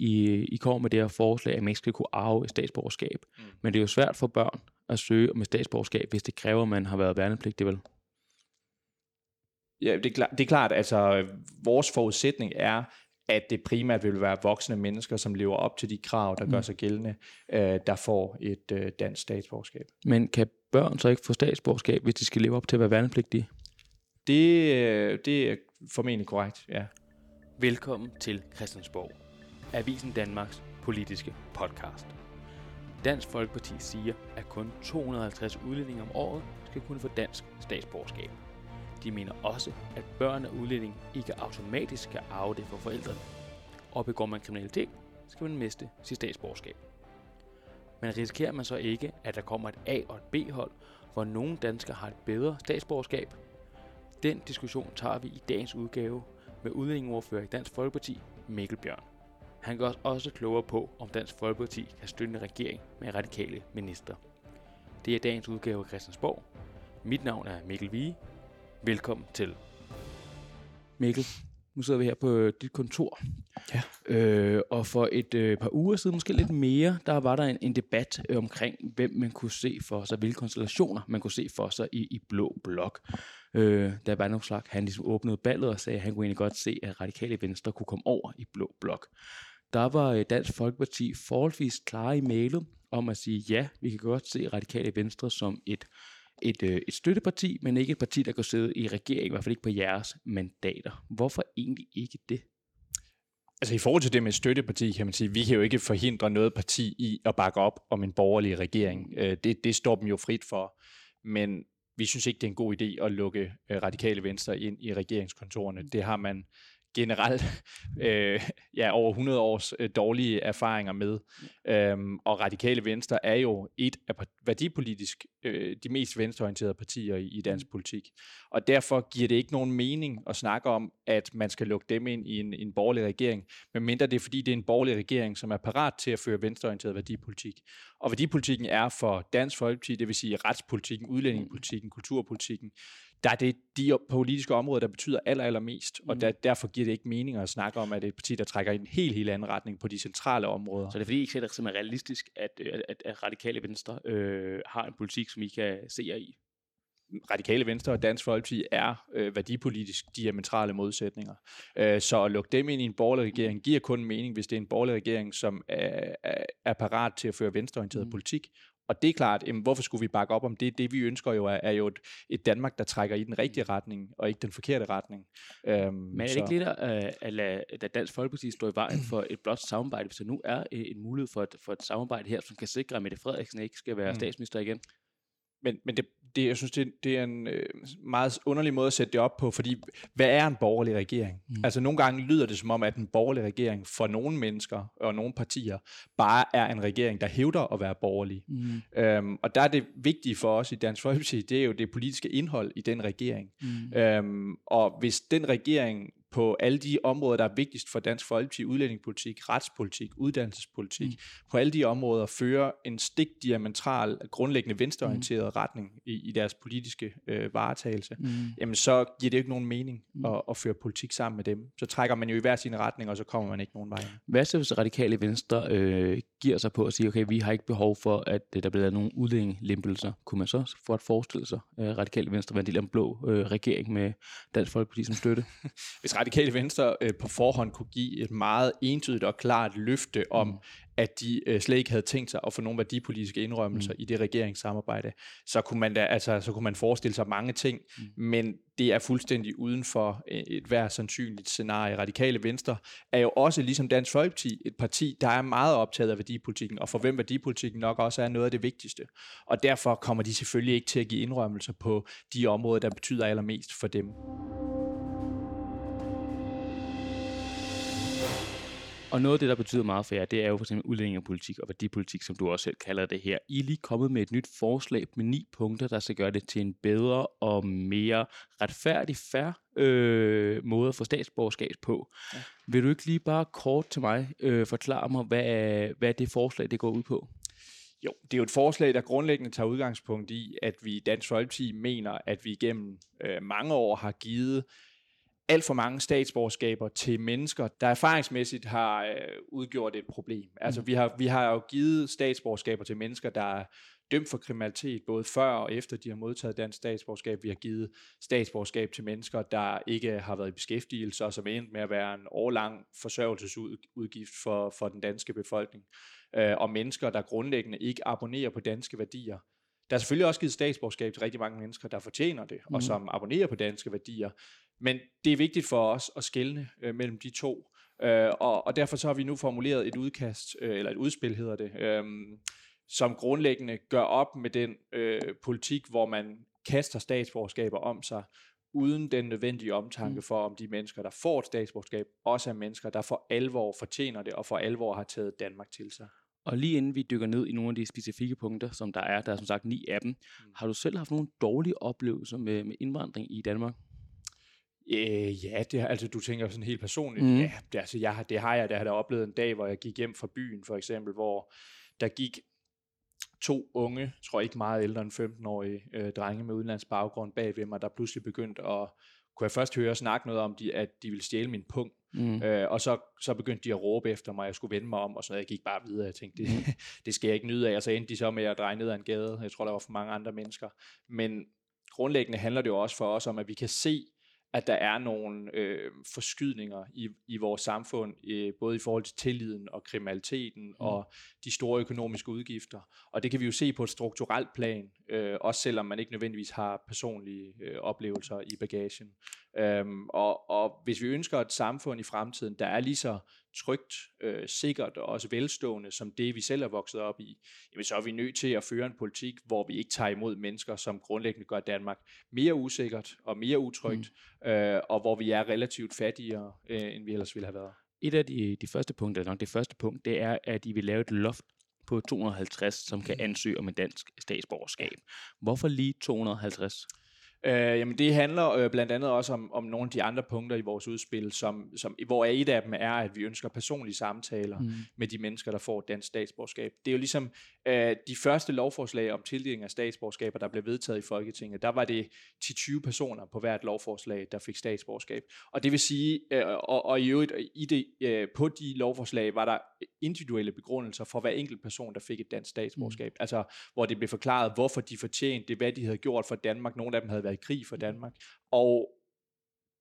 I, I kommer med det her forslag, at man ikke skal kunne arve et statsborgerskab. Mm. Men det er jo svært for børn at søge om et statsborgerskab, hvis det kræver, at man har været værnepligtig, vel? Ja, det er, klart, det er klart, altså vores forudsætning er, at det primært vil være voksne mennesker, som lever op til de krav, der mm. gør sig gældende, øh, der får et øh, dansk statsborgerskab. Men kan børn så ikke få statsborgerskab, hvis de skal leve op til at være værnepligtige? Det, øh, det er formentlig korrekt, ja. Velkommen til Christiansborg, Avisen Danmarks politiske podcast. Dansk Folkeparti siger, at kun 250 udlændinge om året skal kunne få dansk statsborgerskab. De mener også, at børn af udlænding ikke automatisk skal arve det for forældrene. Og begår man kriminalitet, skal man miste sit statsborgerskab. Men risikerer man så ikke, at der kommer et A- og et B-hold, hvor nogle danskere har et bedre statsborgerskab? Den diskussion tager vi i dagens udgave med udlændingeordfører i Dansk Folkeparti, Mikkel Bjørn. Han gør os også klogere på, om Dansk Folkeparti kan støtte en regering med radikale minister. Det er dagens udgave af Christiansborg. Mit navn er Mikkel Vige. Velkommen til. Mikkel, nu sidder vi her på dit kontor. Ja. Øh, og for et øh, par uger siden, måske lidt mere, der var der en, en debat øh, omkring, hvem man kunne se for sig, hvilke konstellationer man kunne se for sig i, i Blå Blok. Øh, der var nogle slag, han ligesom åbnede ballet og sagde, at han kunne egentlig godt se, at radikale venstre kunne komme over i Blå Blok. Der var øh, Dansk Folkeparti forholdsvis klare i mailet om at sige, ja, vi kan godt se radikale venstre som et et, øh, et støtteparti, men ikke et parti, der kan sidde i regeringen, i hvert fald ikke på jeres mandater. Hvorfor egentlig ikke det? Altså i forhold til det med støtteparti, kan man sige, vi kan jo ikke forhindre noget parti i at bakke op om en borgerlig regering. Øh, det, det står dem jo frit for. Men vi synes ikke, det er en god idé at lukke radikale venstre ind i regeringskontorene. Det har man generelt øh, ja, over 100 års øh, dårlige erfaringer med. Øhm, og Radikale Venstre er jo et af værdipolitisk øh, de mest venstreorienterede partier i, i dansk politik. Og derfor giver det ikke nogen mening at snakke om, at man skal lukke dem ind i en, en borgerlig regering, medmindre det er fordi, det er en borgerlig regering, som er parat til at føre venstreorienteret værdipolitik. Og værdipolitikken er for Dansk Folkeparti, det vil sige retspolitikken, udlændingepolitikken, kulturpolitikken, der er det de politiske områder, der betyder aller, allermest, og mm. der, derfor giver det ikke mening at snakke om, at det er et parti, der trækker i en helt, helt anden retning på de centrale områder. Så det er fordi, I ikke ser det som er realistisk, at, at, at radikale venstre øh, har en politik, som I kan se jer i? Radikale Venstre og Dansk Folkeparti er øh, værdipolitisk diametrale modsætninger. Øh, så at lukke dem ind i en borgerlig regering giver kun mening, hvis det er en borgerlig regering, som er, er, er parat til at føre venstreorienteret mm. politik, og det er klart, jamen, hvorfor skulle vi bakke op om det? Det vi ønsker jo er, er jo et, et Danmark, der trækker i den rigtige retning, og ikke den forkerte retning. Øhm, Men er det så. ikke lidt at, at lade at Dansk Folkeparti stå i vejen for et blot samarbejde, hvis der nu er øh, en mulighed for et, for et samarbejde her, som kan sikre, at Mette Frederiksen ikke skal være mm. statsminister igen? men, men det, det, jeg synes, det, det er en øh, meget underlig måde at sætte det op på, fordi hvad er en borgerlig regering? Mm. Altså nogle gange lyder det som om, at en borgerlig regering for nogle mennesker og nogle partier bare er en regering, der hævder at være borgerlig. Mm. Øhm, og der er det vigtige for os i Dansk Folkeparti, det er jo det politiske indhold i den regering. Mm. Øhm, og hvis den regering på alle de områder, der er vigtigst for Dansk Folkeparti, udlændingepolitik, retspolitik, uddannelsespolitik, mm. på alle de områder fører en stik diametral, grundlæggende venstreorienteret mm. retning i, i deres politiske øh, varetagelse, mm. jamen så giver det ikke nogen mening mm. at, at føre politik sammen med dem. Så trækker man jo i hver sin retning, og så kommer man ikke nogen vej. Hvad så hvis radikale venstre øh, giver sig på at sige, okay, vi har ikke behov for, at øh, der bliver nogle udlændingelempelser. Kunne man så for at forestille sig, øh, radikale venstre være en del af en blå øh, regering med Dansk Folkeparti som støtte? hvis radikale venstre øh, på forhånd kunne give et meget entydigt og klart løfte om, mm at de øh, slet ikke havde tænkt sig at få nogle værdipolitiske indrømmelser mm. i det regeringssamarbejde, så kunne man da, altså, så kunne man forestille sig mange ting, mm. men det er fuldstændig uden for øh, et hver sandsynligt scenarie. Radikale Venstre er jo også, ligesom Dansk Folkeparti, et parti, der er meget optaget af værdipolitikken, og for hvem værdipolitikken nok også er noget af det vigtigste. Og derfor kommer de selvfølgelig ikke til at give indrømmelser på de områder, der betyder allermest for dem. Og noget af det, der betyder meget for jer, det er jo for eksempel udlændingepolitik og værdipolitik, som du også selv kalder det her. I er lige kommet med et nyt forslag med ni punkter, der skal gøre det til en bedre og mere retfærdig, færre øh, måde at få statsborgerskab på. Ja. Vil du ikke lige bare kort til mig øh, forklare mig, hvad, hvad det forslag det går ud på? Jo, det er jo et forslag, der grundlæggende tager udgangspunkt i, at vi i Dansk Folkeparti mener, at vi gennem øh, mange år har givet alt for mange statsborgerskaber til mennesker, der erfaringsmæssigt har øh, udgjort et problem. Altså, mm. vi, har, vi har jo givet statsborgerskaber til mennesker, der er dømt for kriminalitet, både før og efter de har modtaget dansk statsborgerskab. Vi har givet statsborgerskab til mennesker, der ikke har været i beskæftigelse, og som endt med at være en årlang forsørgelsesudgift for, for den danske befolkning. Øh, og mennesker, der grundlæggende ikke abonnerer på danske værdier. Der er selvfølgelig også givet statsborgerskab til rigtig mange mennesker, der fortjener det, mm. og som abonnerer på danske værdier. Men det er vigtigt for os at skelne øh, mellem de to. Øh, og, og derfor så har vi nu formuleret et udkast, øh, eller et udspil hedder det, øh, som grundlæggende gør op med den øh, politik, hvor man kaster statsborgerskaber om sig, uden den nødvendige omtanke mm. for, om de mennesker, der får et statsborgerskab, også er mennesker, der for alvor fortjener det, og for alvor har taget Danmark til sig. Og lige inden vi dykker ned i nogle af de specifikke punkter, som der er, der er som sagt ni af dem, mm. har du selv haft nogle dårlige oplevelser med, med indvandring i Danmark? Øh, ja, det, altså du tænker sådan helt personligt. Mm. Ja, det, altså, jeg, det har jeg, har der oplevet en dag, hvor jeg gik hjem fra byen, for eksempel, hvor der gik to unge, tror jeg ikke meget ældre end 15-årige øh, drenge med udenlands baggrund bag ved mig, der pludselig begyndte at, kunne jeg først høre snakke noget om, de, at de ville stjæle min punkt. Mm. Øh, og så, så begyndte de at råbe efter mig, jeg skulle vende mig om, og så jeg gik bare videre. Jeg tænkte, det, mm. det skal jeg ikke nyde af. Og så endte de så med at dreje ned ad en gade. Jeg tror, der var for mange andre mennesker. Men grundlæggende handler det jo også for os om, at vi kan se, at der er nogle øh, forskydninger i, i vores samfund, øh, både i forhold til tilliden og kriminaliteten mm. og de store økonomiske udgifter. Og det kan vi jo se på et strukturelt plan, øh, også selvom man ikke nødvendigvis har personlige øh, oplevelser i bagagen. Øhm, og, og hvis vi ønsker et samfund i fremtiden, der er lige så trygt, øh, sikkert og også velstående som det, vi selv er vokset op i, jamen så er vi nødt til at føre en politik, hvor vi ikke tager imod mennesker, som grundlæggende gør Danmark mere usikkert og mere utrygt, mm. øh, og hvor vi er relativt fattigere, øh, end vi ellers ville have været. Et af de, de første punkter, nok det første punkt, det er, at I vil lave et loft på 250, som kan mm. ansøge om en dansk statsborgerskab. Hvorfor lige 250? Øh, jamen det handler øh, blandt andet også om, om nogle af de andre punkter i vores udspil, som, som, hvor et af dem er, at vi ønsker personlige samtaler mm. med de mennesker, der får dansk statsborgerskab. Det er jo ligesom øh, de første lovforslag om tildeling af statsborgerskaber, der blev vedtaget i Folketinget, der var det 10-20 personer på hvert lovforslag, der fik statsborgerskab. Og det vil sige, øh, og, og i øvrigt i det, øh, på de lovforslag var der individuelle begrundelser for hver enkelt person, der fik et dansk statsborgerskab. Mm. Altså hvor det blev forklaret, hvorfor de fortjente det, hvad de havde gjort for Danmark. Nogle af dem havde været i krig for. Danmark. Og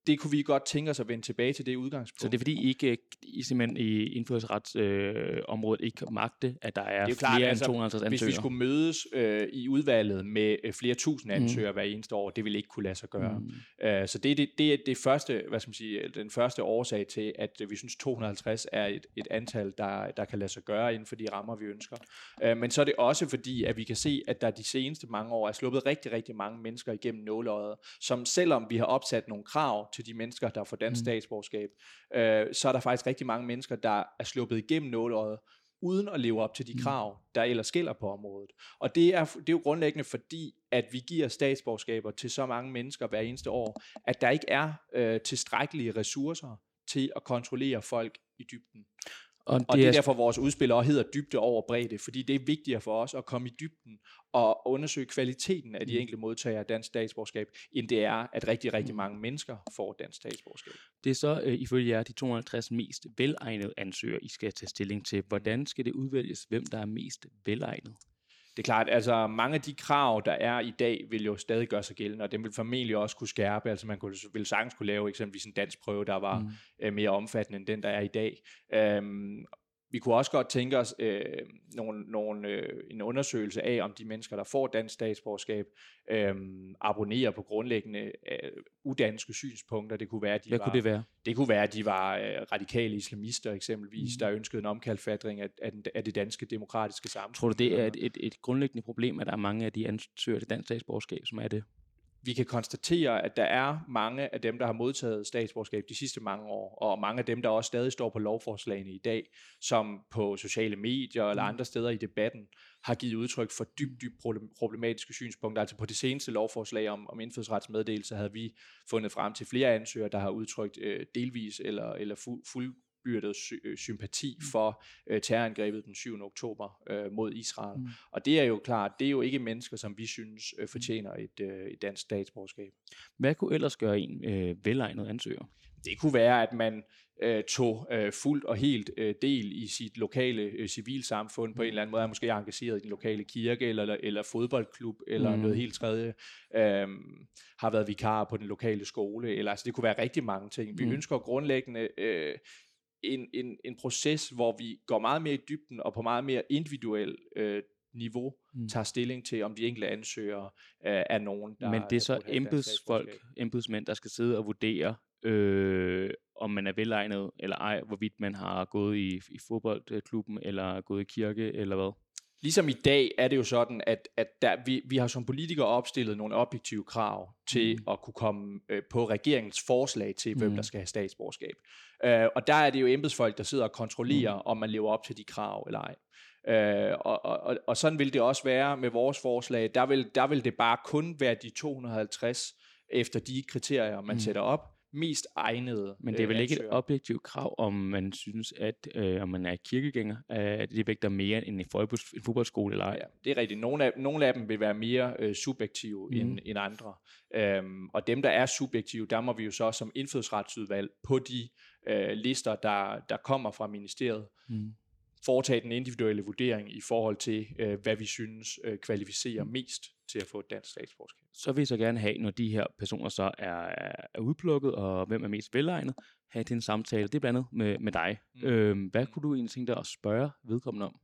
det kunne vi godt tænke os at vende tilbage til det udgangspunkt. Så det er fordi, I, ikke, I simpelthen i indfødsretsområdet øh, ikke magte, at der er, det er klart, flere altså, end 250 ansøgere? Hvis vi skulle mødes øh, i udvalget med øh, flere tusind mm. ansøgere mm. hver eneste år, det ville ikke kunne lade sig gøre. Mm. Øh, så det, det, det er det første, hvad skal man sige, den første årsag til, at vi synes 250 er et, et antal, der, der kan lade sig gøre inden for de rammer, vi ønsker. Øh, men så er det også fordi, at vi kan se, at der de seneste mange år er sluppet rigtig, rigtig mange mennesker igennem nåleøjet, som selvom vi har opsat nogle krav til de mennesker, der får dansk mm. statsborgerskab, øh, så er der faktisk rigtig mange mennesker, der er sluppet igennem nåleøjet, uden at leve op til de mm. krav, der ellers gælder på området. Og det er, det er jo grundlæggende fordi, at vi giver statsborgerskaber til så mange mennesker hver eneste år, at der ikke er øh, tilstrækkelige ressourcer til at kontrollere folk i dybden. Og det, og det er derfor, vores udspil også hedder dybde over bredde, fordi det er vigtigere for os at komme i dybden og undersøge kvaliteten af de mm. enkelte modtagere af dansk statsborgerskab, end det er, at rigtig, rigtig mm. mange mennesker får dansk statsborgerskab. Det er så øh, ifølge jer de 250 mest velegnede ansøgere, I skal tage stilling til. Hvordan skal det udvælges, hvem der er mest velegnet? det er klart, altså mange af de krav, der er i dag, vil jo stadig gøre sig gældende, og dem vil formentlig også kunne skærpe. Altså man kunne, vil sagtens kunne lave eksempelvis en dansk prøve, der var mm. øh, mere omfattende end den, der er i dag. Øhm, vi kunne også godt tænke os øh, nogle, nogle, øh, en undersøgelse af, om de mennesker, der får dansk statsborgerskab, øh, abonnerer på grundlæggende øh, udanske synspunkter. Det kunne være, de Hvad var, kunne det være? Det kunne være, at de var øh, radikale islamister eksempelvis, mm. der ønskede en omkalfatring af, af, af det danske demokratiske samfund. Tror du, det er et, et, et grundlæggende problem, at der er mange af de ansøgere til dansk statsborgerskab, som er det? Vi kan konstatere, at der er mange af dem, der har modtaget statsborgerskab de sidste mange år, og mange af dem, der også stadig står på lovforslagene i dag, som på sociale medier eller mm. andre steder i debatten, har givet udtryk for dybt, dybt problematiske synspunkter. Altså på det seneste lovforslag om, om indfødsretsmeddelelse havde vi fundet frem til flere ansøgere, der har udtrykt øh, delvis eller, eller fu, fuld indbyrdet sy- sympati for øh, terrorangrebet den 7. oktober øh, mod Israel. Mm. Og det er jo klart, det er jo ikke mennesker, som vi synes øh, fortjener et, øh, et dansk statsborgerskab. Hvad kunne ellers gøre en øh, velegnet ansøger? Det kunne være, at man øh, tog øh, fuldt og helt øh, del i sit lokale øh, civilsamfund på en eller anden måde, er måske engageret i den lokale kirke eller, eller fodboldklub eller mm. noget helt tredje, øh, har været vikar på den lokale skole, eller altså det kunne være rigtig mange ting. Vi mm. ønsker grundlæggende øh, en, en, en proces, hvor vi går meget mere i dybden og på meget mere individuel øh, niveau mm. tager stilling til, om de enkelte ansøgere øh, er nogen, der Men det er så embedsfolk, embedsmænd, der skal sidde og vurdere, øh, om man er velegnet eller ej, hvorvidt man har gået i, i fodboldklubben, eller gået i kirke, eller hvad? Ligesom i dag er det jo sådan, at, at der, vi, vi har som politikere opstillet nogle objektive krav til mm. at kunne komme øh, på regeringens forslag til, hvem mm. der skal have statsborgerskab. Øh, og der er det jo embedsfolk, der sidder og kontrollerer, mm. om man lever op til de krav eller ej. Øh, og, og, og sådan vil det også være med vores forslag. Der vil, der vil det bare kun være de 250 efter de kriterier, man mm. sætter op mest egnede Men det er vel øh, ikke et objektivt krav, om man synes, at øh, om man er kirkegænger, at det vægter mere end en, en fodboldskole eller ej? Ja, det er rigtigt. Nogle af, nogle af dem vil være mere øh, subjektive mm. end, end andre. Øhm, og dem, der er subjektive, der må vi jo så som indfødsretsudvalg på de øh, lister, der, der kommer fra ministeriet, mm foretage den individuelle vurdering i forhold til, øh, hvad vi synes øh, kvalificerer mm. mest til at få et dansk statsborgerskab. Så vil jeg så gerne have, når de her personer så er, er udplukket, og hvem er mest velegnet, have til en samtale, det er blandt andet med, med dig. Mm. Øhm, hvad kunne du egentlig tænke dig at spørge vedkommende om?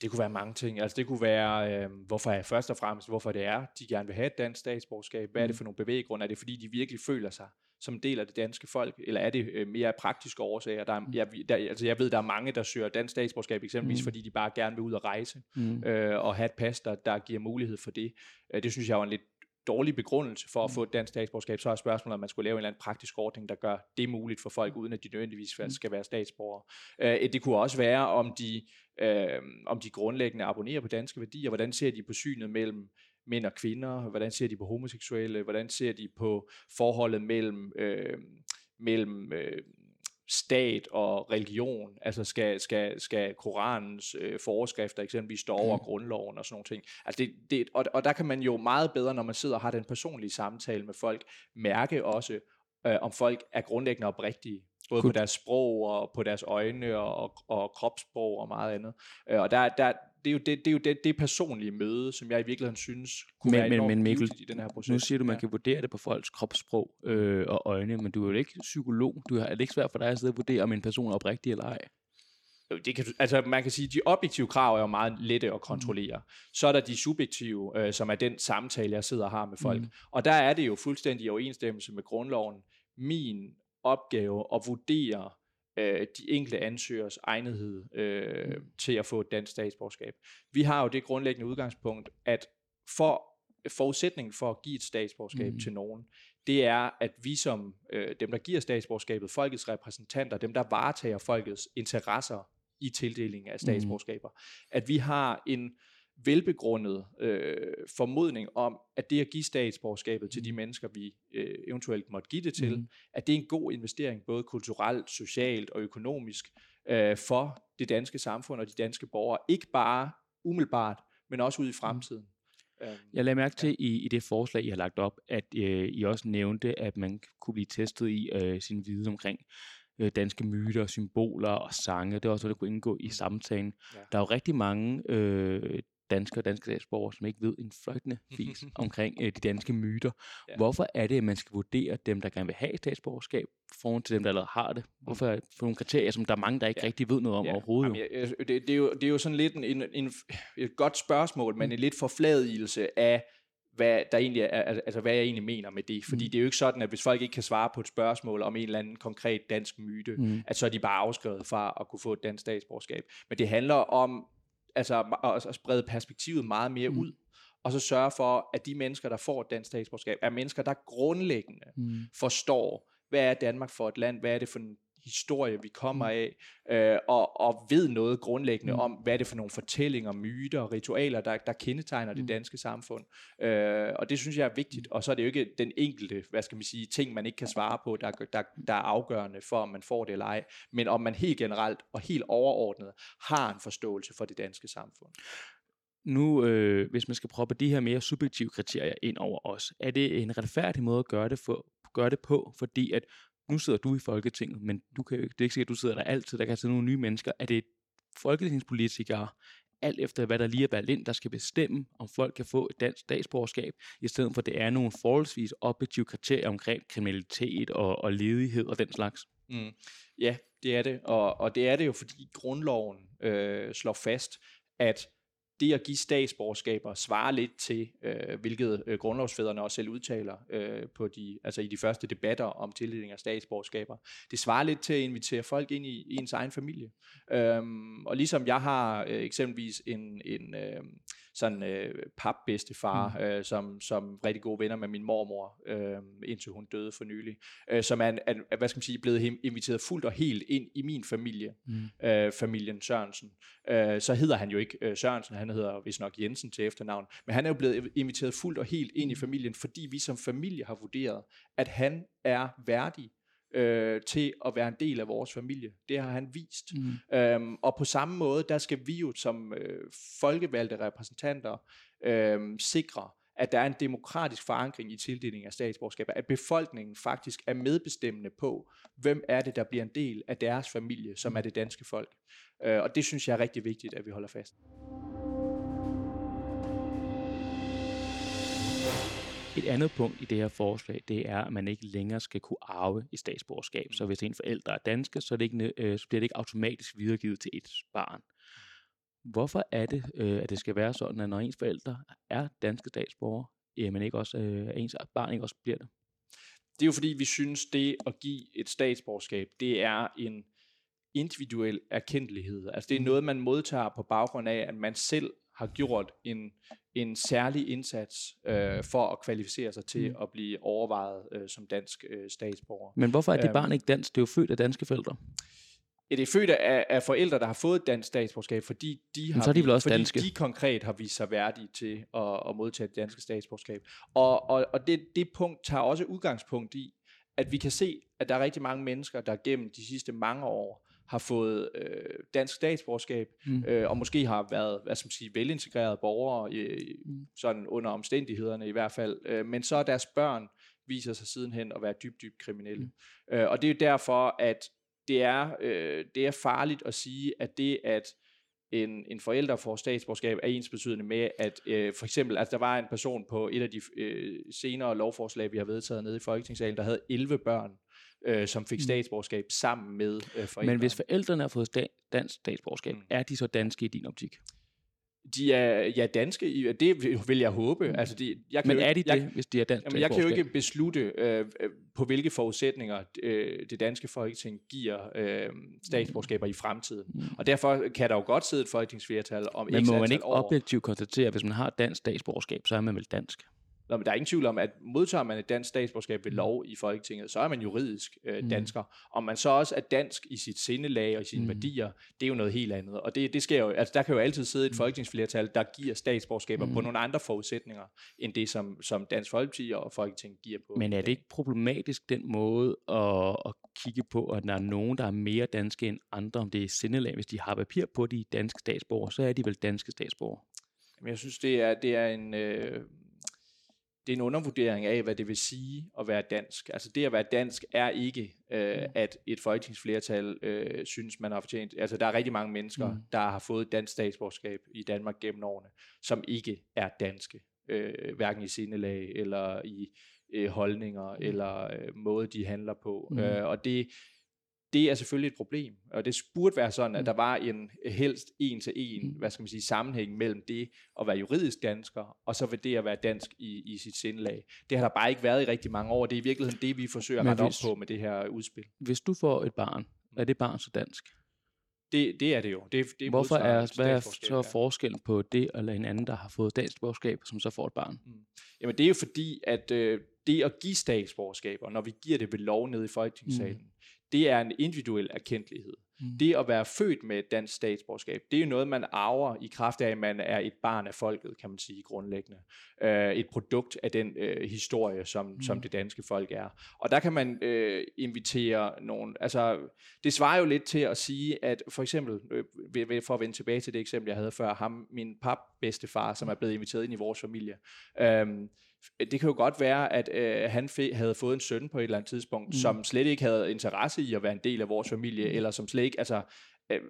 Det kunne være mange ting. Altså det kunne være, øh, hvorfor er først og fremmest, hvorfor det er, de gerne vil have et dansk statsborgerskab. Hvad er det mm. for nogle bevæggrunde? Er det fordi, de virkelig føler sig som en del af det danske folk, eller er det øh, mere praktiske årsager? Der er, mm. jeg, der, altså jeg ved, der er mange, der søger dansk statsborgerskab, eksempelvis mm. fordi de bare gerne vil ud og rejse, mm. øh, og have et pas, der, der giver mulighed for det. Øh, det synes jeg er en lidt dårlig begrundelse for at mm. få et dansk statsborgerskab, så er spørgsmålet, om man skulle lave en eller anden praktisk ordning, der gør det muligt for folk, uden at de nødvendigvis mm. skal være statsborgere. Øh, det kunne også være, om de, øh, om de grundlæggende abonnerer på danske værdier, hvordan ser de på synet mellem mænd og kvinder, hvordan ser de på homoseksuelle, hvordan ser de på forholdet mellem, øh, mellem øh, stat og religion, altså skal, skal, skal Koranens øh, forskrifter eksempelvis stå over mm. grundloven og sådan nogle ting. Altså det, det, og, og der kan man jo meget bedre, når man sidder og har den personlige samtale med folk, mærke også, øh, om folk er grundlæggende oprigtige både Good. på deres sprog og på deres øjne og, og, og kropssprog og meget andet. Øh, og der, der, det er jo det, det, er jo det, det personlige møde, som jeg i virkeligheden synes kunne men, være enormt men, Mikkel, i den her proces. Nu siger du, at man ja. kan vurdere det på folks kropssprog øh, og øjne, men du er jo ikke psykolog. Du har, er det ikke svært for dig at sidde og vurdere, om en person er oprigtig eller ej? Det kan, altså man kan sige, at de objektive krav er jo meget lette at kontrollere. Mm. Så er der de subjektive, øh, som er den samtale, jeg sidder og har med folk. Mm. Og der er det jo fuldstændig i overensstemmelse med grundloven. Min opgave at vurdere øh, de enkelte ansøgers egnethed øh, mm. til at få et dansk statsborgerskab. Vi har jo det grundlæggende udgangspunkt, at for forudsætningen for at give et statsborgerskab mm. til nogen, det er, at vi som øh, dem, der giver statsborgerskabet, folkets repræsentanter, dem, der varetager folkets interesser i tildelingen af mm. statsborgerskaber, mm. at vi har en velbegrundet øh, formodning om, at det at give statsborgerskabet til de mm. mennesker, vi øh, eventuelt måtte give det til, mm. at det er en god investering, både kulturelt, socialt og økonomisk, øh, for det danske samfund og de danske borgere. Ikke bare umiddelbart, men også ud i mm. fremtiden. Øhm, Jeg lagde mærke til i, i det forslag, I har lagt op, at øh, I også nævnte, at man kunne blive testet i øh, sin viden omkring øh, danske myter, symboler og sange. Det er også noget, der kunne indgå i samtalen. Ja. Der er jo rigtig mange øh, danskere og danske statsborgere, som ikke ved en fløjtende fis omkring øh, de danske myter. Ja. Hvorfor er det, at man skal vurdere dem, der gerne vil have statsborgerskab, foran til dem, der allerede har det? Hvorfor er det for nogle kriterier, som der er mange, der ikke ja. rigtig ved noget om ja. overhovedet? Jamen, jeg, det, det, er jo, det er jo sådan lidt en, en, en, et godt spørgsmål, men mm. en lidt forfladigelse af, hvad, der egentlig er, altså, hvad jeg egentlig mener med det. Fordi mm. det er jo ikke sådan, at hvis folk ikke kan svare på et spørgsmål om en eller anden konkret dansk myte, mm. at så er de bare afskrevet fra at kunne få et dansk statsborgerskab. Men det handler om altså at sprede perspektivet meget mere mm. ud, og så sørge for, at de mennesker, der får et dansk statsborgerskab, er mennesker, der grundlæggende mm. forstår, hvad er Danmark for et land, hvad er det for en historie, vi kommer af, øh, og, og ved noget grundlæggende mm. om, hvad er det for nogle fortællinger, myter og ritualer, der, der kendetegner mm. det danske samfund. Øh, og det synes jeg er vigtigt, og så er det jo ikke den enkelte, hvad skal man sige, ting, man ikke kan svare på, der, der, der er afgørende for, om man får det eller ej, men om man helt generelt og helt overordnet har en forståelse for det danske samfund. Nu, øh, hvis man skal proppe de her mere subjektive kriterier ind over os, er det en retfærdig måde at gøre det, for, gøre det på, fordi at nu sidder du i Folketinget, men du kan, det er ikke sikkert, at du sidder der altid, der kan altså sidde nogle nye mennesker. Er det folketingspolitikere, alt efter hvad der lige er valgt ind, der skal bestemme, om folk kan få et dansk statsborgerskab, i stedet for det er nogle forholdsvis objektive kriterier omkring kriminalitet og, og ledighed og den slags? Mm. Ja, det er det, og, og det er det jo, fordi grundloven øh, slår fast, at det at give statsborgerskaber svarer lidt til, øh, hvilket øh, grundlovsfædrene også selv udtaler øh, på de, altså i de første debatter om tildeling af statsborgerskaber. Det svarer lidt til at invitere folk ind i, i ens egen familie. Øhm, og ligesom jeg har øh, eksempelvis en, en øh, sådan øh, papbedstefar, mm. øh, som, som rigtig gode venner med min mormor, øh, indtil hun døde for nylig, øh, som er, er, hvad skal man sige, blevet inviteret fuldt og helt ind i min familie, mm. øh, familien Sørensen. Øh, så hedder han jo ikke øh, Sørensen, han hedder vist nok Jensen til efternavn, men han er jo blevet inviteret fuldt og helt ind i mm. familien, fordi vi som familie har vurderet, at han er værdig øh, til at være en del af vores familie. Det har han vist. Mm. Øhm, og på samme måde, der skal vi jo som øh, folkevalgte repræsentanter øh, sikre, at der er en demokratisk forankring i tildelingen af statsborgerskaber, at befolkningen faktisk er medbestemmende på, hvem er det, der bliver en del af deres familie, som er det danske folk. Øh, og det synes jeg er rigtig vigtigt, at vi holder fast. Et andet punkt i det her forslag, det er, at man ikke længere skal kunne arve i statsborgerskab. Så hvis en forælder er danske, så, er det ikke, øh, så bliver det ikke automatisk videregivet til et barn. Hvorfor er det, øh, at det skal være sådan, at når ens forældre er danske statsborgere, men ikke også, øh, ens barn ikke også bliver det? Det er jo fordi, vi synes, det at give et statsborgerskab, det er en individuel erkendelighed. Altså det er mm. noget, man modtager på baggrund af, at man selv har gjort en, en særlig indsats øh, for at kvalificere sig til mm. at blive overvejet øh, som dansk øh, statsborger. Men hvorfor er det øhm, barn ikke dansk? Det er jo født af danske forældre. Ja, det er født af, af forældre, der har fået dansk statsborgerskab, fordi de, har, så er de, vel også fordi danske. de konkret har vist sig værdige til at, at modtage det danske statsborgerskab. Og, og, og det, det punkt tager også udgangspunkt i, at vi kan se, at der er rigtig mange mennesker, der gennem de sidste mange år har fået øh, dansk statsborgerskab, mm. øh, og måske har været, hvad skal man sige, velintegrerede borgere, i, mm. sådan under omstændighederne i hvert fald, øh, men så er deres børn viser sig sidenhen at være dybt, dybt kriminelle. Mm. Øh, og det er jo derfor, at det er, øh, det er farligt at sige, at det at en, en forælder får statsborgerskab er ens betydende med, at øh, for eksempel, altså der var en person på et af de øh, senere lovforslag, vi har vedtaget nede i Folketingssalen, der havde 11 børn, øh, som fik mm. statsborgerskab sammen med øh, forældrene. Men hvis forældrene har fået sta- dansk statsborgerskab, mm. er de så danske i din optik? De er ja, danske, det vil jeg håbe. Mm. Altså, de, jeg kan Men er de det, jeg, hvis de er dansk jamen, Jeg kan jo ikke beslutte, øh, øh, på hvilke forudsætninger øh, det danske folketing giver øh, statsborgerskaber i fremtiden. Mm. Og derfor kan der jo godt sidde et folketingsflertal om Men må man ikke objektivt konstatere, at hvis man har dansk statsborgerskab, så er man vel dansk? Nå, men der er ingen tvivl om, at modtager man et dansk statsborgerskab ved mm. lov i Folketinget, så er man juridisk øh, mm. dansker. Mm. Om man så også er dansk i sit sindelag og i sine mm. værdier, det er jo noget helt andet. Og det, det sker jo, altså der kan jo altid sidde et mm. folketingsflertal, der giver statsborgerskaber mm. på nogle andre forudsætninger, end det, som, som Dansk Folkeparti og Folketinget giver på. Men er det ikke problematisk den måde at, at kigge på, at der er nogen, der er mere danske end andre, om det er sindelag, hvis de har papir på de danske statsborgere, så er de vel danske statsborgere? Jamen, jeg synes, det er, det er en... Øh, det er en undervurdering af, hvad det vil sige at være dansk. Altså det at være dansk er ikke, øh, mm. at et folketingsflertal øh, synes, man har fortjent. Altså der er rigtig mange mennesker, mm. der har fået dansk statsborgerskab i Danmark gennem årene, som ikke er danske. Øh, hverken i sindelag, eller i øh, holdninger, mm. eller øh, måde, de handler på. Mm. Øh, og det, det er selvfølgelig et problem, og det burde være sådan, at mm. der var en helst en til en, mm. hvad skal man sige, sammenhæng mellem det at være juridisk dansker, og så ved det at være dansk i, i sit sindlag. Det har der bare ikke været i rigtig mange år, det er i virkeligheden det, vi forsøger at rette op på med det her udspil. Hvis du får et barn, er det barn så dansk? Det, det er det jo. Det, det er Hvorfor er, hvad er så forskellen på det eller en anden, der har fået statsborgerskab, som så får et barn? Mm. Jamen det er jo fordi, at øh, det at give statsborgerskaber, når vi giver det ved lov nede i Folketingssalen, mm det er en individuel erkendelighed. Mm. Det at være født med et dansk statsborgerskab, det er jo noget, man arver i kraft af, at man er et barn af folket, kan man sige grundlæggende. Øh, et produkt af den øh, historie, som, mm. som det danske folk er. Og der kan man øh, invitere nogen, altså det svarer jo lidt til at sige, at for eksempel, øh, for at vende tilbage til det eksempel, jeg havde før, ham, min pap bedstefar, som er blevet inviteret ind i vores familie, øh, det kan jo godt være, at øh, han fe- havde fået en søn på et eller andet tidspunkt, mm. som slet ikke havde interesse i at være en del af vores familie, mm. eller som slet ikke, altså, øh,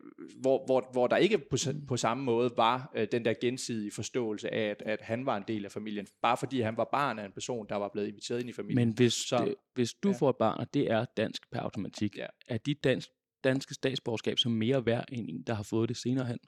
hvor, hvor, hvor der ikke på, mm. på samme måde var øh, den der gensidige forståelse af, at, at han var en del af familien, bare fordi han var barn af en person, der var blevet inviteret ind i familien. Men hvis, så, det, hvis du ja. får et barn, og det er dansk per automatik, ja. er dit dansk, danske statsborgerskab så mere værd end en, der har fået det senere hen?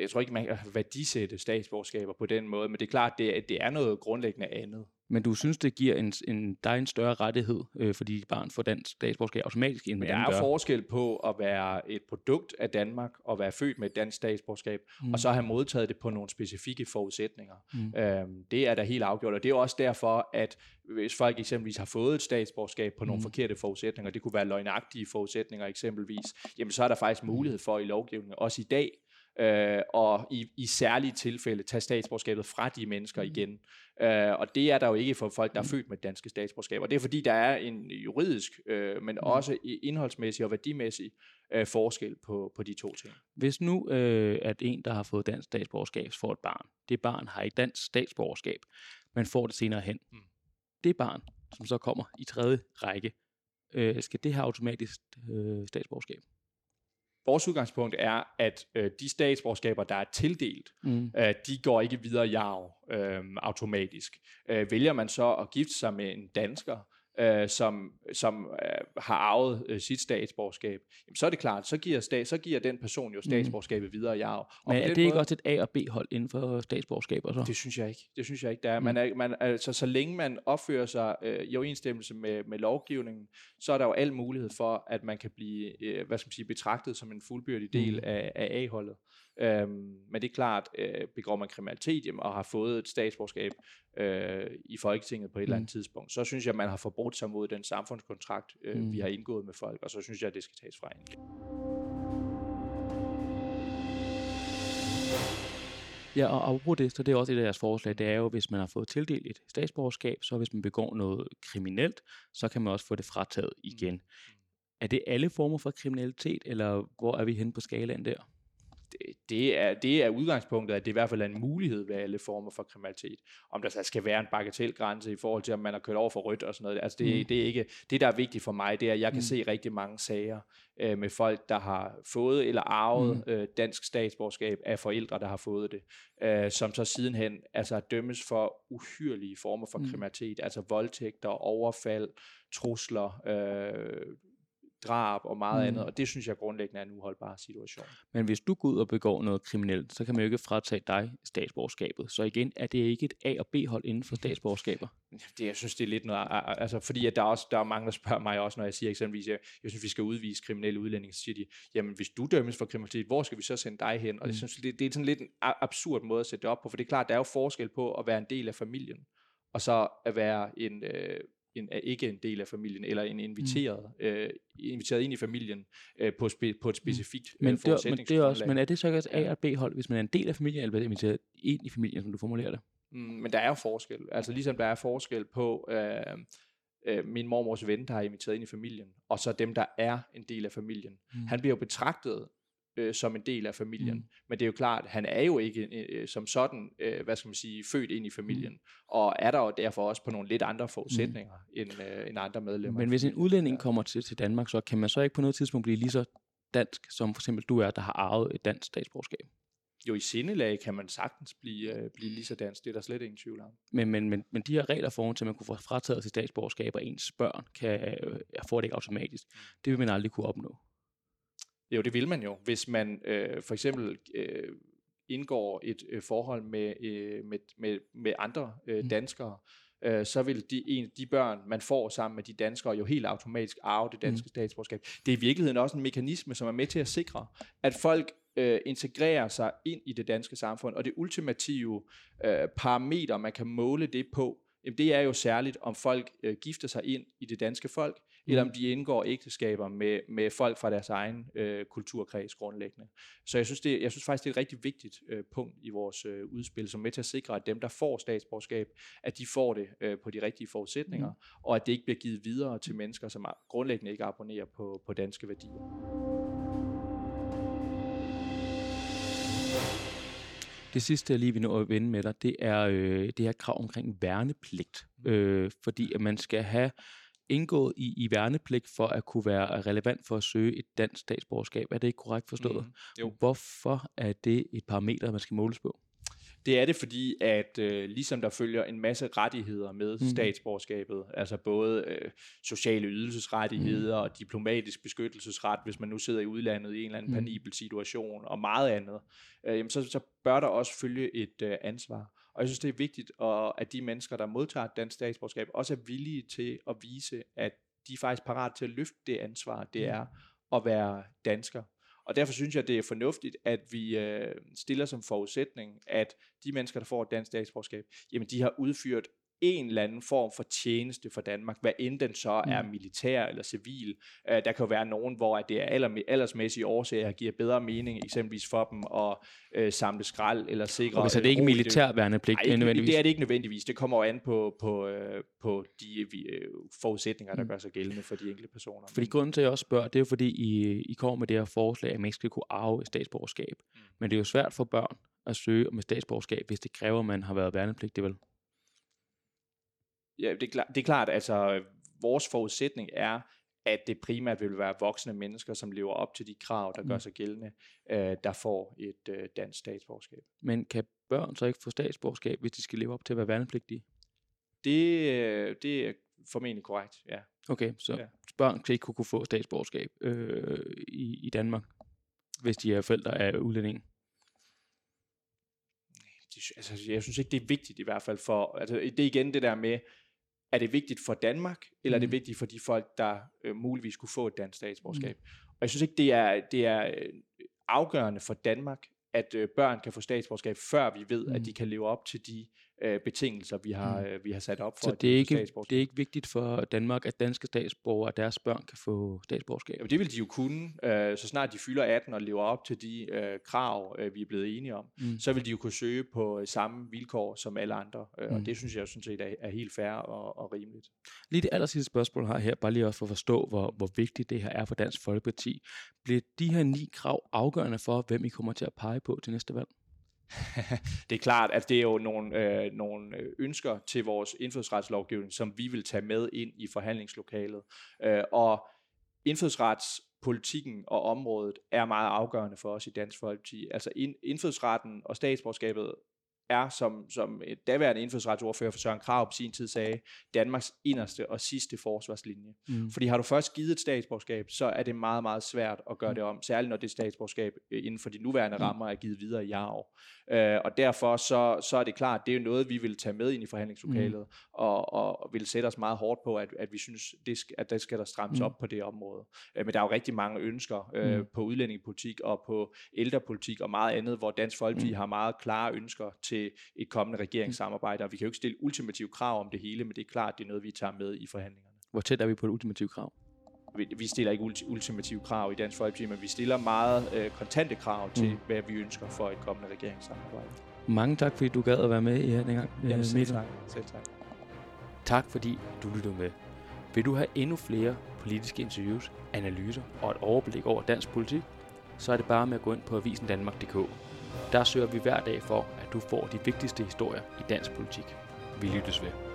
Jeg tror ikke, man kan værdisætte statsborgerskaber på den måde, men det er klart, det, det er noget grundlæggende andet. Men du synes, det giver en, en, dig en større rettighed, øh, fordi barn får dansk statsborgerskab automatisk, end med Der er jo forskel på at være et produkt af Danmark, og være født med et dansk statsborgerskab, mm. og så have modtaget det på nogle specifikke forudsætninger. Mm. Øhm, det er da helt afgjort, og det er også derfor, at hvis folk eksempelvis har fået et statsborgerskab på nogle mm. forkerte forudsætninger, det kunne være løgnagtige forudsætninger eksempelvis, jamen så er der faktisk mulighed for i lovgivningen, også i dag, øh, og i, i særlige tilfælde tage statsborgerskabet fra de mennesker mm. igen. Øh, og det er der jo ikke for folk, der er mm. født med danske statsborgerskab. Og det er fordi, der er en juridisk, øh, men mm. også indholdsmæssig og værdimæssig øh, forskel på, på de to ting. Hvis nu øh, at en, der har fået dansk statsborgerskab, får et barn, det barn har ikke dansk statsborgerskab, men får det senere hen. Mm. Det barn, som så kommer i tredje række, øh, skal det have automatisk øh, statsborgerskab? Vores udgangspunkt er, at øh, de statsborgerskaber, der er tildelt, mm. øh, de går ikke videre i arv øh, automatisk. Øh, vælger man så at gifte sig med en dansker, øh, som, som øh, har arvet øh, sit statsborgerskab, jamen, så er det klart, så giver, stat, så giver den person jo mm. statsborgerskabet mm. videre i arv. Og Men er det måde, ikke også et A- og B-hold inden for statsborgerskaber? Så? Det synes jeg ikke. Det synes jeg ikke, det er. Mm. Man er man, altså, så længe man opfører sig øh, i overensstemmelse med, med lovgivningen, så er der jo al mulighed for, at man kan blive øh, hvad skal man sige, betragtet som en fuldbyrdig del mm. af, af A-holdet. Øhm, men det er klart, øh, begår man kriminalitet jamen, og har fået et statsborgerskab øh, i Folketinget på et mm. eller andet mm. tidspunkt, så synes jeg, at man har forbrudt sig mod den samfundskontrakt, øh, mm. vi har indgået med folk, og så synes jeg, at det skal tages fra en. Ja, og apropos det, så det er også et af deres forslag, det er jo, hvis man har fået tildelt et statsborgerskab, så hvis man begår noget kriminelt, så kan man også få det frataget igen. Mm. Er det alle former for kriminalitet, eller hvor er vi henne på skalaen der? Det, er, det er udgangspunktet, at det i hvert fald er en mulighed ved alle former for kriminalitet. Om der så skal være en bagatelgrænse i forhold til, om man har kørt over for rødt og sådan noget. Altså det, mm. det, er ikke, det, der er vigtigt for mig, det er, at jeg kan mm. se rigtig mange sager øh, med folk, der har fået eller arvet mm. øh, dansk statsborgerskab af forældre, der har fået det, øh, som så sidenhen altså, dømmes for uhyrlige former for mm. kriminalitet, altså voldtægter, overfald, trusler, øh, drab og meget mm. andet, og det synes jeg grundlæggende er en uholdbar situation. Men hvis du går ud og begår noget kriminelt, så kan man jo ikke fratage dig statsborgerskabet. Så igen, er det ikke et A- og B-hold inden for statsborgerskaber? Det, jeg synes, det er lidt noget, altså fordi at der, er også, der er mange, der spørger mig også, når jeg siger eksempelvis, jeg, jeg synes, vi skal udvise kriminelle udlændinge, så siger de, jamen hvis du dømmes for kriminalitet, hvor skal vi så sende dig hen? Og mm. jeg synes, det, det er sådan lidt en absurd måde at sætte det op på, for det er klart, der er jo forskel på at være en del af familien, og så at være en, øh, en, er ikke en del af familien, eller en inviteret, mm. øh, inviteret ind i familien øh, på, spe, på et mm. specifikt men øh, det, men, det er også, men er det så ikke også A- og B-hold, hvis man er en del af familien, eller inviteret ind i familien, som du formulerer det? Mm, men der er jo forskel. Altså ligesom der er forskel på øh, øh, min mormors ven, der har inviteret ind i familien, og så dem, der er en del af familien. Mm. Han bliver jo betragtet øh, som en del af familien. Mm. Men det er jo klart, han er jo ikke øh, som sådan, øh, hvad skal man sige, født ind i familien, mm. og er der jo derfor også på nogle lidt andre forudsætninger mm. end, øh, end andre medlemmer. Men hvis en udlænding kommer til, til Danmark, så kan man så ikke på noget tidspunkt blive lige så dansk, som for eksempel du er, der har arvet et dansk statsborgerskab? Jo, i sindelag kan man sagtens blive, øh, blive lige så dansk, det er der slet ingen tvivl om. Men, men, men, men de her regler for, at man kunne få frataget sit statsborgerskab, og ens børn kan, øh, får det ikke automatisk, mm. det vil man aldrig kunne opnå. Jo, det vil man jo. Hvis man øh, for eksempel øh, indgår et øh, forhold med, øh, med, med, med andre øh, mm. danskere, øh, så vil de, en, de børn, man får sammen med de danskere, jo helt automatisk arve det danske mm. statsborgerskab. Det er i virkeligheden også en mekanisme, som er med til at sikre, at folk øh, integrerer sig ind i det danske samfund, og det ultimative øh, parameter, man kan måle det på, jamen det er jo særligt, om folk øh, gifter sig ind i det danske folk, eller om de indgår ægteskaber med, med folk fra deres egen øh, kulturkreds grundlæggende. Så jeg synes, det, jeg synes faktisk, det er et rigtig vigtigt øh, punkt i vores øh, udspil, som er med til at sikre, at dem, der får statsborgerskab, at de får det øh, på de rigtige forudsætninger, mm. og at det ikke bliver givet videre til mennesker, som grundlæggende ikke abonnerer på, på danske værdier. Det sidste, jeg lige vil nå at vende med dig, det er øh, det her krav omkring værnepligt. Mm. Øh, fordi at man skal have indgået i, i værnepligt for at kunne være relevant for at søge et dansk statsborgerskab. Er det ikke korrekt forstået? Mm, jo. Hvorfor er det et parameter, man skal måles på? Det er det, fordi at øh, ligesom der følger en masse rettigheder med mm. statsborgerskabet, altså både øh, sociale ydelsesrettigheder mm. og diplomatisk beskyttelsesret, hvis man nu sidder i udlandet i en eller anden mm. panibel situation, og meget andet, øh, jamen så, så bør der også følge et øh, ansvar. Og jeg synes, det er vigtigt, og, at de mennesker, der modtager dansk statsborgerskab, også er villige til at vise, at de er faktisk parat til at løfte det ansvar, det mm. er at være dansker. Og derfor synes jeg, det er fornuftigt, at vi øh, stiller som forudsætning, at de mennesker, der får et dansk statsborgerskab, jamen de har udført en eller anden form for tjeneste for Danmark, hvad end den så er mm. militær eller civil. Uh, der kan jo være nogen, hvor det er aller, aldersmæssige årsager giver bedre mening, eksempelvis for dem at uh, samle skrald eller sikre... Okay, så det er ikke militær værnepligt Nej, nødvendigvis? det er det ikke nødvendigvis. Det kommer jo an på, på, uh, på de forudsætninger, der mm. gør sig gældende for de enkelte personer. Fordi grunden til, at jeg også spørger, det er jo fordi, I, I kommer med det her forslag, at man ikke skal kunne arve et statsborgerskab. Mm. Men det er jo svært for børn at søge om et statsborgerskab, hvis det kræver, at man har været værnepligtig, vel? Ja, det, er klart, det er klart, altså vores forudsætning er, at det primært vil være voksne mennesker, som lever op til de krav, der mm. gør sig gældende, øh, der får et øh, dansk statsborgerskab. Men kan børn så ikke få statsborgerskab, hvis de skal leve op til at være værnepligtige? Det, øh, det er formentlig korrekt, ja. Okay, så ja. børn kan ikke kunne få statsborgerskab øh, i, i Danmark, hvis de er forældre af udlændingen? Altså, jeg synes ikke, det er vigtigt i hvert fald for, altså det er igen det der med, er det vigtigt for Danmark, eller mm. er det mm. vigtigt for de folk, der øh, muligvis kunne få et dansk statsborgerskab? Mm. Og jeg synes ikke, det er, det er øh, afgørende for Danmark, at øh, børn kan få statsborgerskab, før vi ved, mm. at de kan leve op til de øh, betingelser, vi har, mm. øh, vi har sat op for. Så det er, ikke, det er ikke vigtigt for Danmark, at danske statsborgere og deres børn kan få statsborgerskab? Jamen, det vil de jo kunne, øh, så snart de fylder 18 og lever op til de øh, krav, øh, vi er blevet enige om, mm. så vil de jo kunne søge på øh, samme vilkår som alle andre, øh, mm. og det synes jeg sådan set er, er helt fair og, og rimeligt. Lige det aller sidste spørgsmål har her, bare lige også for at forstå, hvor, hvor vigtigt det her er for Dansk Folkeparti. Bliver de her ni krav afgørende for, hvem I kommer til at pege på til næste valg? det er klart, at det er jo nogle, øh, nogle øh, ønsker til vores indfødsretslovgivning, som vi vil tage med ind i forhandlingslokalet. Øh, og indfødsretspolitikken og området er meget afgørende for os i Dansk Folkeparti. Altså indfødsretten og statsborgerskabet er, som, som et daværende indfødsretsordfører for Søren Krav på sin tid sagde, Danmarks inderste og sidste forsvarslinje. Mm. Fordi har du først givet et statsborgerskab, så er det meget, meget svært at gøre mm. det om, særligt når det statsborgerskab øh, inden for de nuværende mm. rammer er givet videre i arv. Øh, og derfor så, så er det klart, det er noget, vi vil tage med ind i forhandlingslokalet, mm. og, og vil sætte os meget hårdt på, at, at vi synes, det skal, at der skal der strammes mm. op på det område. Øh, men der er jo rigtig mange ønsker øh, mm. på udlændingepolitik og på ældrepolitik og meget andet, hvor Dansk Folkeparti mm. har meget klare ønsker til et kommende regeringssamarbejde, og vi kan jo ikke stille ultimative krav om det hele, men det er klart, det er noget, vi tager med i forhandlingerne. Hvor tæt er vi på et ultimativt krav? vi, vi stiller ikke ultimative krav i Dansk Folkeparti, men vi stiller meget øh, kontante krav til, mm. hvad vi ønsker for et kommende regeringssamarbejde. Mange tak, fordi du gad at være med i her dengang. Jamen, selv tak. Selv tak. Tak, fordi du lyttede med. Vil du have endnu flere politiske interviews, analyser og et overblik over dansk politik, så er det bare med at gå ind på avisendanmark.dk. Der søger vi hver dag for, du får de vigtigste historier i dansk politik. Vi lyttes ved.